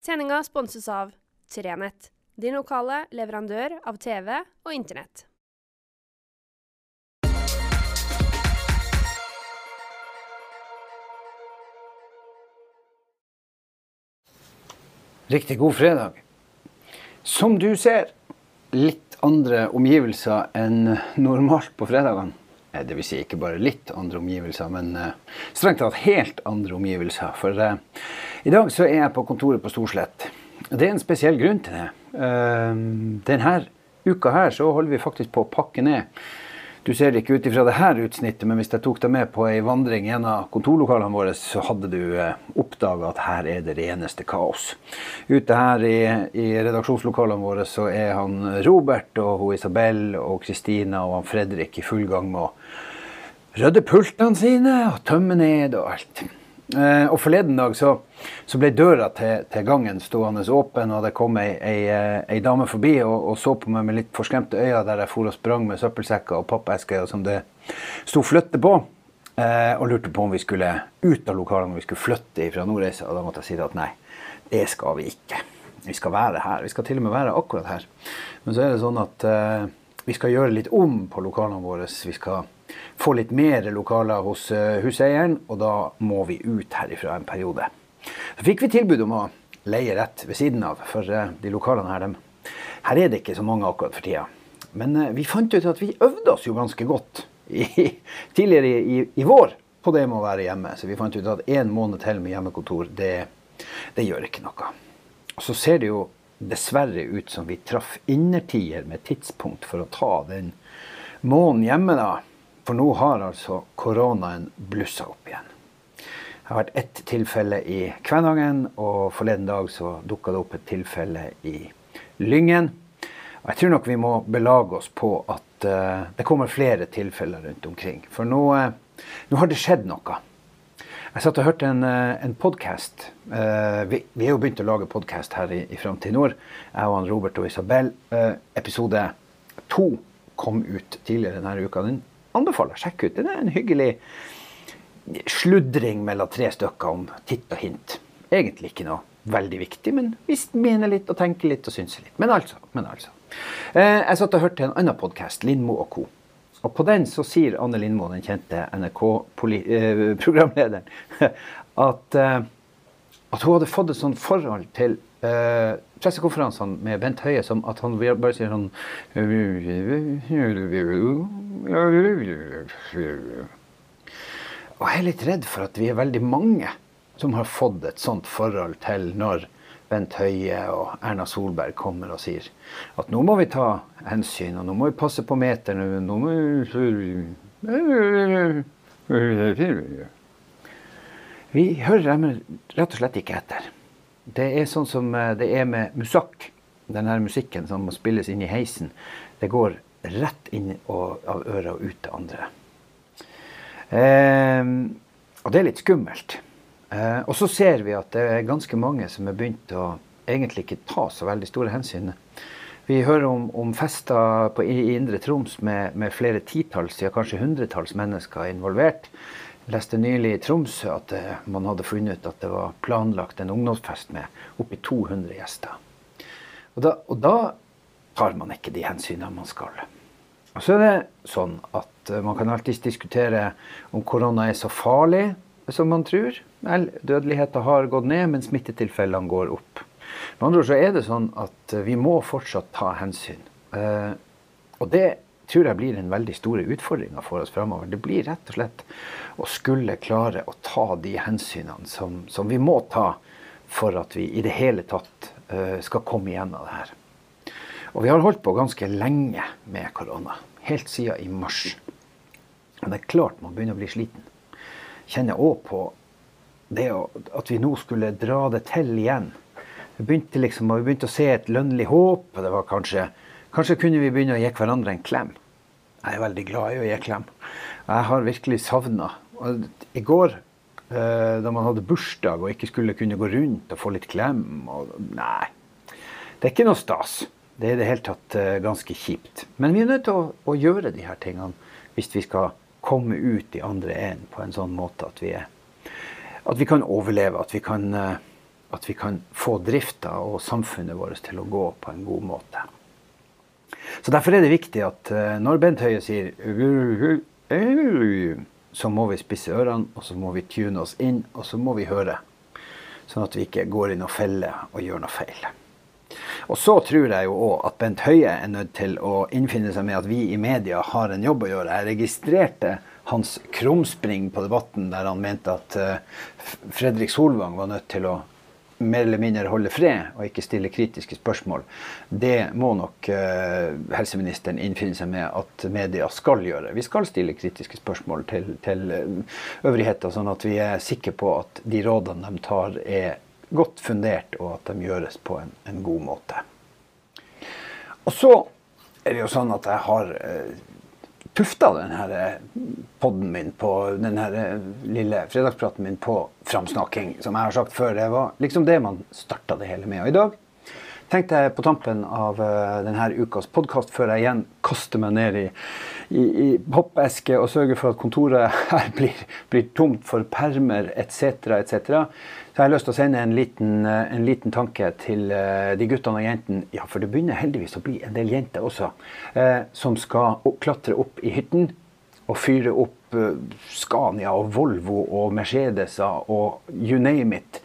Sendinga sponses av Trenett, din lokale leverandør av TV og Internett. Riktig god fredag. Som du ser, litt andre omgivelser enn normalt på fredagene. Eh, Det vil si ikke bare litt andre omgivelser, men eh, strengt tatt helt andre omgivelser. For eh, i dag så er jeg på kontoret på Storslett. Det er en spesiell grunn til det. Denne uka her så holder vi faktisk på å pakke ned. Du ser det ikke ut ifra det her utsnittet, men hvis jeg tok deg med på ei vandring i en av kontorlokalene våre, så hadde du eh, oppdaga at her er det reneste kaos. Ute her i, i redaksjonslokalene våre så er han Robert og hun Isabel og Kristina og han Fredrik i full gang med å rydde pultene sine og tømme ned og alt. Eh, og forleden dag så, så ble døra til, til gangen stående åpen, og det kom ei, ei, eh, ei dame forbi og, og så på meg med litt forskremte øyne der jeg for og sprang med søppelsekker og pappesker som det sto flytte på. Eh, og lurte på om vi skulle ut av lokalene, om vi skulle flytte fra Nordreisa. Og da måtte jeg si at nei, det skal vi ikke. Vi skal være her. Vi skal til og med være akkurat her. Men så er det sånn at vi skal gjøre litt om på lokalene våre. Vi skal få litt mer lokaler hos eh, huseieren, og da må vi ut herifra en periode. Så fikk vi tilbud om å leie rett ved siden av, for eh, de lokalene her, dem, her er det ikke så mange akkurat for tida. Men eh, vi fant ut at vi øvde oss jo ganske godt i, tidligere i, i, vår på det med å være hjemme. Så vi fant ut at én måned til med hjemmekontor, det, det gjør ikke noe. Og så ser det jo dessverre ut som vi traff innertier med tidspunkt for å ta den måneden hjemme, da. For nå har altså koronaen blussa opp igjen. Det har vært ett tilfelle i Kvænangen, og forleden dag så dukka det opp et tilfelle i Lyngen. Og jeg tror nok vi må belage oss på at uh, det kommer flere tilfeller rundt omkring. For nå, uh, nå har det skjedd noe. Jeg satt og hørte en, eh, en podkast. vi, vi er jo begynt å lage podkast her i, i Framtid Nord. Jeg og han Robert og Isabel. Episode to kom ut tidligere denne uka. Den anbefaler å sjekke ut. Det er en hyggelig sludring mellom tre stykker om titt og hint. Egentlig ikke noe veldig viktig, men vi mener litt og tenker litt og synser litt. Men altså. Men altså. Eh, jeg satt og hørte en annen podkast, Lindmo og co. Og på den så sier Anne Lindmo, den kjente NRK-programlederen, at, eh, at hun hadde fått et sånt forhold til eh, pressekonferansene med Bent Høie som at han bare sier sånn Og jeg er litt redd for at vi er veldig mange som har fått et sånt forhold til når Bent Høie og Erna Solberg kommer og sier at nå må vi ta hensyn, og nå må vi passe på må Vi hører dem rett og slett ikke etter. Det er sånn som eh, det er med musikk. Denne musikken som må spilles inn i heisen. Det går rett inn av øret og ut til andre. Eh, og det er litt skummelt. Eh, og så ser vi at det er ganske mange som har begynt å egentlig ikke ta så veldig store hensyn. Vi hører om, om fester på, i Indre Troms med, med flere titalls, ja kanskje hundretalls mennesker involvert. Leste nylig i Tromsø at man hadde funnet ut at det var planlagt en ungdomsfest med oppi 200 gjester. Og da, og da tar man ikke de hensynene man skal. Og så er det sånn at man kan alltids diskutere om korona er så farlig som man tror. Vel, dødeligheten har gått ned, men smittetilfellene går opp. Med andre ord så er det sånn at vi må fortsatt ta hensyn. Eh, og det tror jeg blir den veldig store utfordringa for oss framover. Det blir rett og slett å skulle klare å ta de hensynene som, som vi må ta for at vi i det hele tatt uh, skal komme igjennom det her. Og vi har holdt på ganske lenge med korona. Helt siden i mars. Men det er klart man begynner å bli sliten. Kjenner òg på det at vi nå skulle dra det til igjen. Vi begynte, liksom, vi begynte å se et lønnlig håp. det var kanskje Kanskje kunne vi begynne å gi hverandre en klem. Jeg er veldig glad i å gi klem. Jeg har virkelig savna I går, eh, da man hadde bursdag og ikke skulle kunne gå rundt og få litt klem og, Nei. Det er ikke noe stas. Det er i det hele tatt eh, ganske kjipt. Men vi er nødt til å, å gjøre de her tingene hvis vi skal komme ut i andre enden på en sånn måte at vi, er, at vi kan overleve. At vi kan, eh, at vi kan få drifta og samfunnet vårt til å gå på en god måte. Så Derfor er det viktig at eh, når Bent Høie sier så må vi spisse ørene, og så må vi tune oss inn, og så må vi høre. Sånn at vi ikke går i noen feller og gjør noe feil. Og så tror jeg jo òg at Bent Høie er nødt til å innfinne seg med at vi i media har en jobb å gjøre. Jeg registrerte hans krumspring på debatten der han mente at eh, Fredrik Solvang var nødt til å mer eller mindre holde fred og ikke stille kritiske spørsmål. Det må nok uh, helseministeren innfinne seg med at media skal gjøre. Vi skal stille kritiske spørsmål til, til øvrigheter, sånn at vi er sikre på at de rådene de tar, er godt fundert, og at de gjøres på en, en god måte. Og så er det jo sånn at jeg har uh, tufta denne poden podden min på denne eh, lille fredagspraten min på framsnakking. Som jeg har sagt før, det var liksom det man starta det hele med. Og i dag tenkte jeg på tampen av uh, denne ukas podkast, før jeg igjen kaster meg ned i, i, i hoppeske og sørge for at kontoret her blir, blir tomt for permer etc., etc., så jeg har lyst til å sende en liten, eh, en liten tanke til uh, de guttene og jentene, ja, for det begynner heldigvis å bli en del jenter også, eh, som skal klatre opp i hytten og fyre opp Scania og Volvo og Mercedeser og you name it.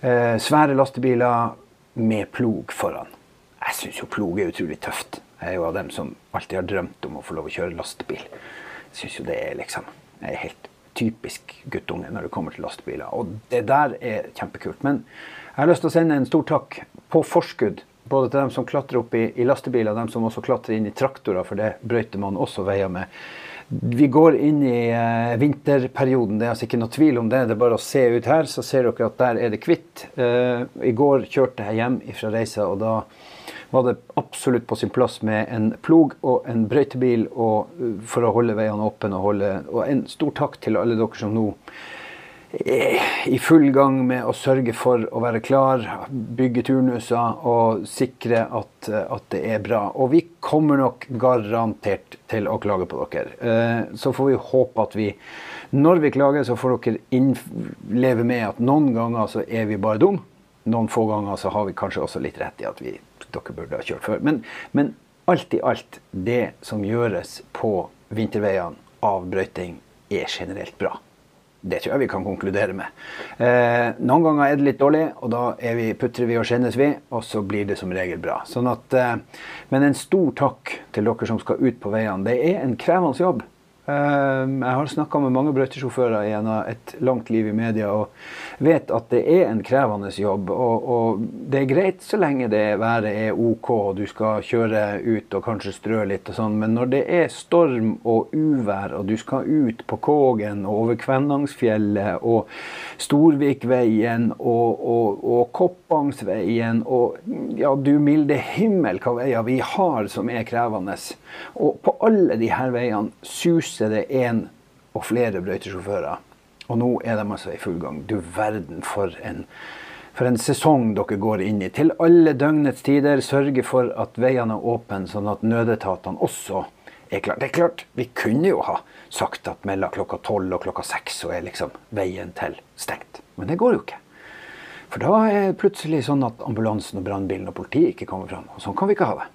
svære lastebiler med plog foran. Jeg syns jo plog er utrolig tøft. Jeg er jo av dem som alltid har drømt om å få lov å kjøre lastebil. Syns jo det er liksom er helt typisk guttunge når det kommer til lastebiler. Og det der er kjempekult. Men jeg har lyst til å sende en stor takk på forskudd. Både til dem som klatrer opp i, i lastebiler, dem som også klatrer inn i traktorer, for det brøyter man også veier med. Vi går inn i eh, vinterperioden, det er altså ikke noe tvil om det. Det er bare å se ut her, så ser dere at der er det hvitt. Eh, I går kjørte jeg hjem fra reisa, og da var det absolutt på sin plass med en plog og en brøytebil og, uh, for å holde veiene åpne. Og, holde, og en stor takk til alle dere som nå er i full gang med å sørge for å være klar, bygge turnuser og sikre at, at, det er bra. Og vi kommer nok garantert til å klage på dere. Eh, så får vi håpe at vi, når vi klager, så får dere leve med at noen ganger så er vi bare dum. Noen få ganger så har vi kanskje også litt rett i at vi, dere burde ha kjørt før. Men, men alt i alt, det som gjøres på vinterveiene av brøyting, er generelt bra. Det tror jeg vi kan konkludere med. Eh, noen ganger er det litt dårlig, og da vi, putrer vi og skjennes vi, og så blir det som regel bra. Sånn at, eh, men en stor takk til dere som skal ut på veiene. Det er en krevende jobb. Ehm, jeg har snakka med mange brøytesjåfører gjennom et langt liv i media og vet at det er en krevende jobb. Og, og det er greit så lenge det været er OK og du skal kjøre ut og kanskje strø litt og sånn, men når det er storm og uvær og du skal ut på Kågen og over Kvænangsfjellet og Storvikveien og, og, og Koppangsveien og ja, du milde himmel hva veier vi har som er krevende. Og på alle de her veiene suser er det én og flere brøytesjåfører. Og nå er de altså i full gang. Du verden for en, for en sesong dere går inn i. Til alle døgnets tider sørge for at veiene er åpne, sånn at nødetatene også er klare. Det er klart, vi kunne jo ha sagt at mellom klokka tolv og klokka seks så er liksom veien til stengt. Men det går jo ikke. For da er det plutselig sånn at ambulansen og brannbilen og politiet ikke kommer fram. Og sånn kan vi ikke ha det.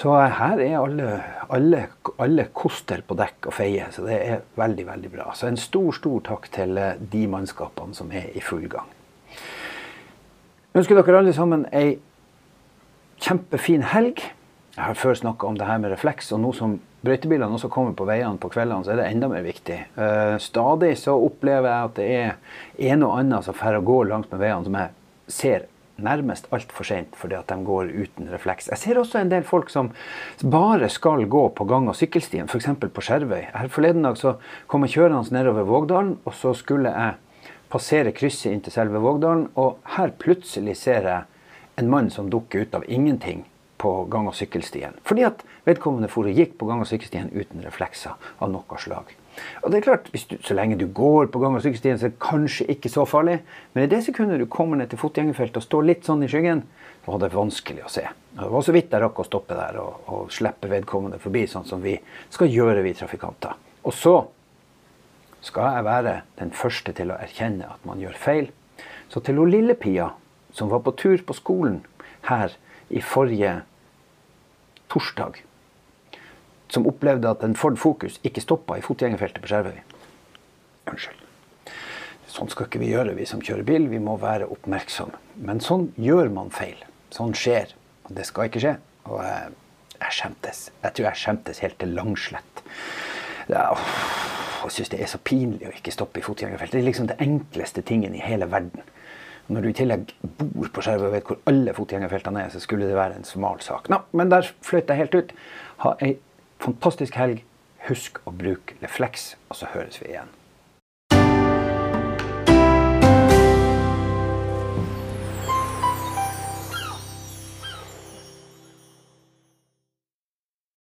Så her er alle, alle, alle, koster på dekk og feier, så det er veldig, veldig bra. Så en stor, stor takk til eh, de mannskapene som er i full gang. Ønsker dere alle sammen ei kjempefin helg. Jeg har før snakka om det her med refleks, og nå som brøytebilene også kommer på veiene på kveldene, så er det enda mer viktig. Uh, stadig så opplever jeg at det er en og annen som og går langs med veiene som jeg ser nærmest altfor seint fordi at de går uten refleks. Jeg ser også en del folk som bare skal gå på gang- og sykkelstien, f.eks. på Skjervøy. Her Forleden dag så kom jeg kjørende nedover Vågdalen, og så skulle jeg passere krysset inn til selve Vågdalen, og her plutselig ser jeg en mann som dukker ut av ingenting på gang- og sykkelstien. Fordi at vedkommende for og gikk på gang- og sykkelstien uten reflekser av noe slag. Og det er klart, du, Så lenge du går på gang- og sykkelstien, så er det kanskje ikke så farlig. Men i det sekundet du kommer ned til fotgjengerfeltet og står litt sånn i skyggen, så var det vanskelig å se. Det var så vidt jeg rakk å stoppe der og, og slippe vedkommende forbi, sånn som vi skal gjøre, vi trafikanter. Og så skal jeg være den første til å erkjenne at man gjør feil. Så til hun lille Pia, som var på tur på skolen her i forrige torsdag, som opplevde at en Ford Focus ikke stoppa i fotgjengerfeltet på Skjervøy. Unnskyld. Sånn skal ikke vi gjøre, vi som kjører bil. Vi må være oppmerksomme. Men sånn gjør man feil. Sånn skjer. Og det skal ikke skje. Og jeg, jeg skjemtes. Jeg tror jeg skjemtes helt til langslett. Jeg syns det er så pinlig å ikke stoppe i fotgjengerfeltet. Det er liksom det enkleste tingen i hele verden. Når du i tillegg bor på Skjervøy og vet hvor alle fotgjengerfeltene er, så skulle det være en smal sak. Nå, men der fløt jeg helt ut. Ha ei fantastisk helg. Husk å bruke refleks, og så høres vi igjen.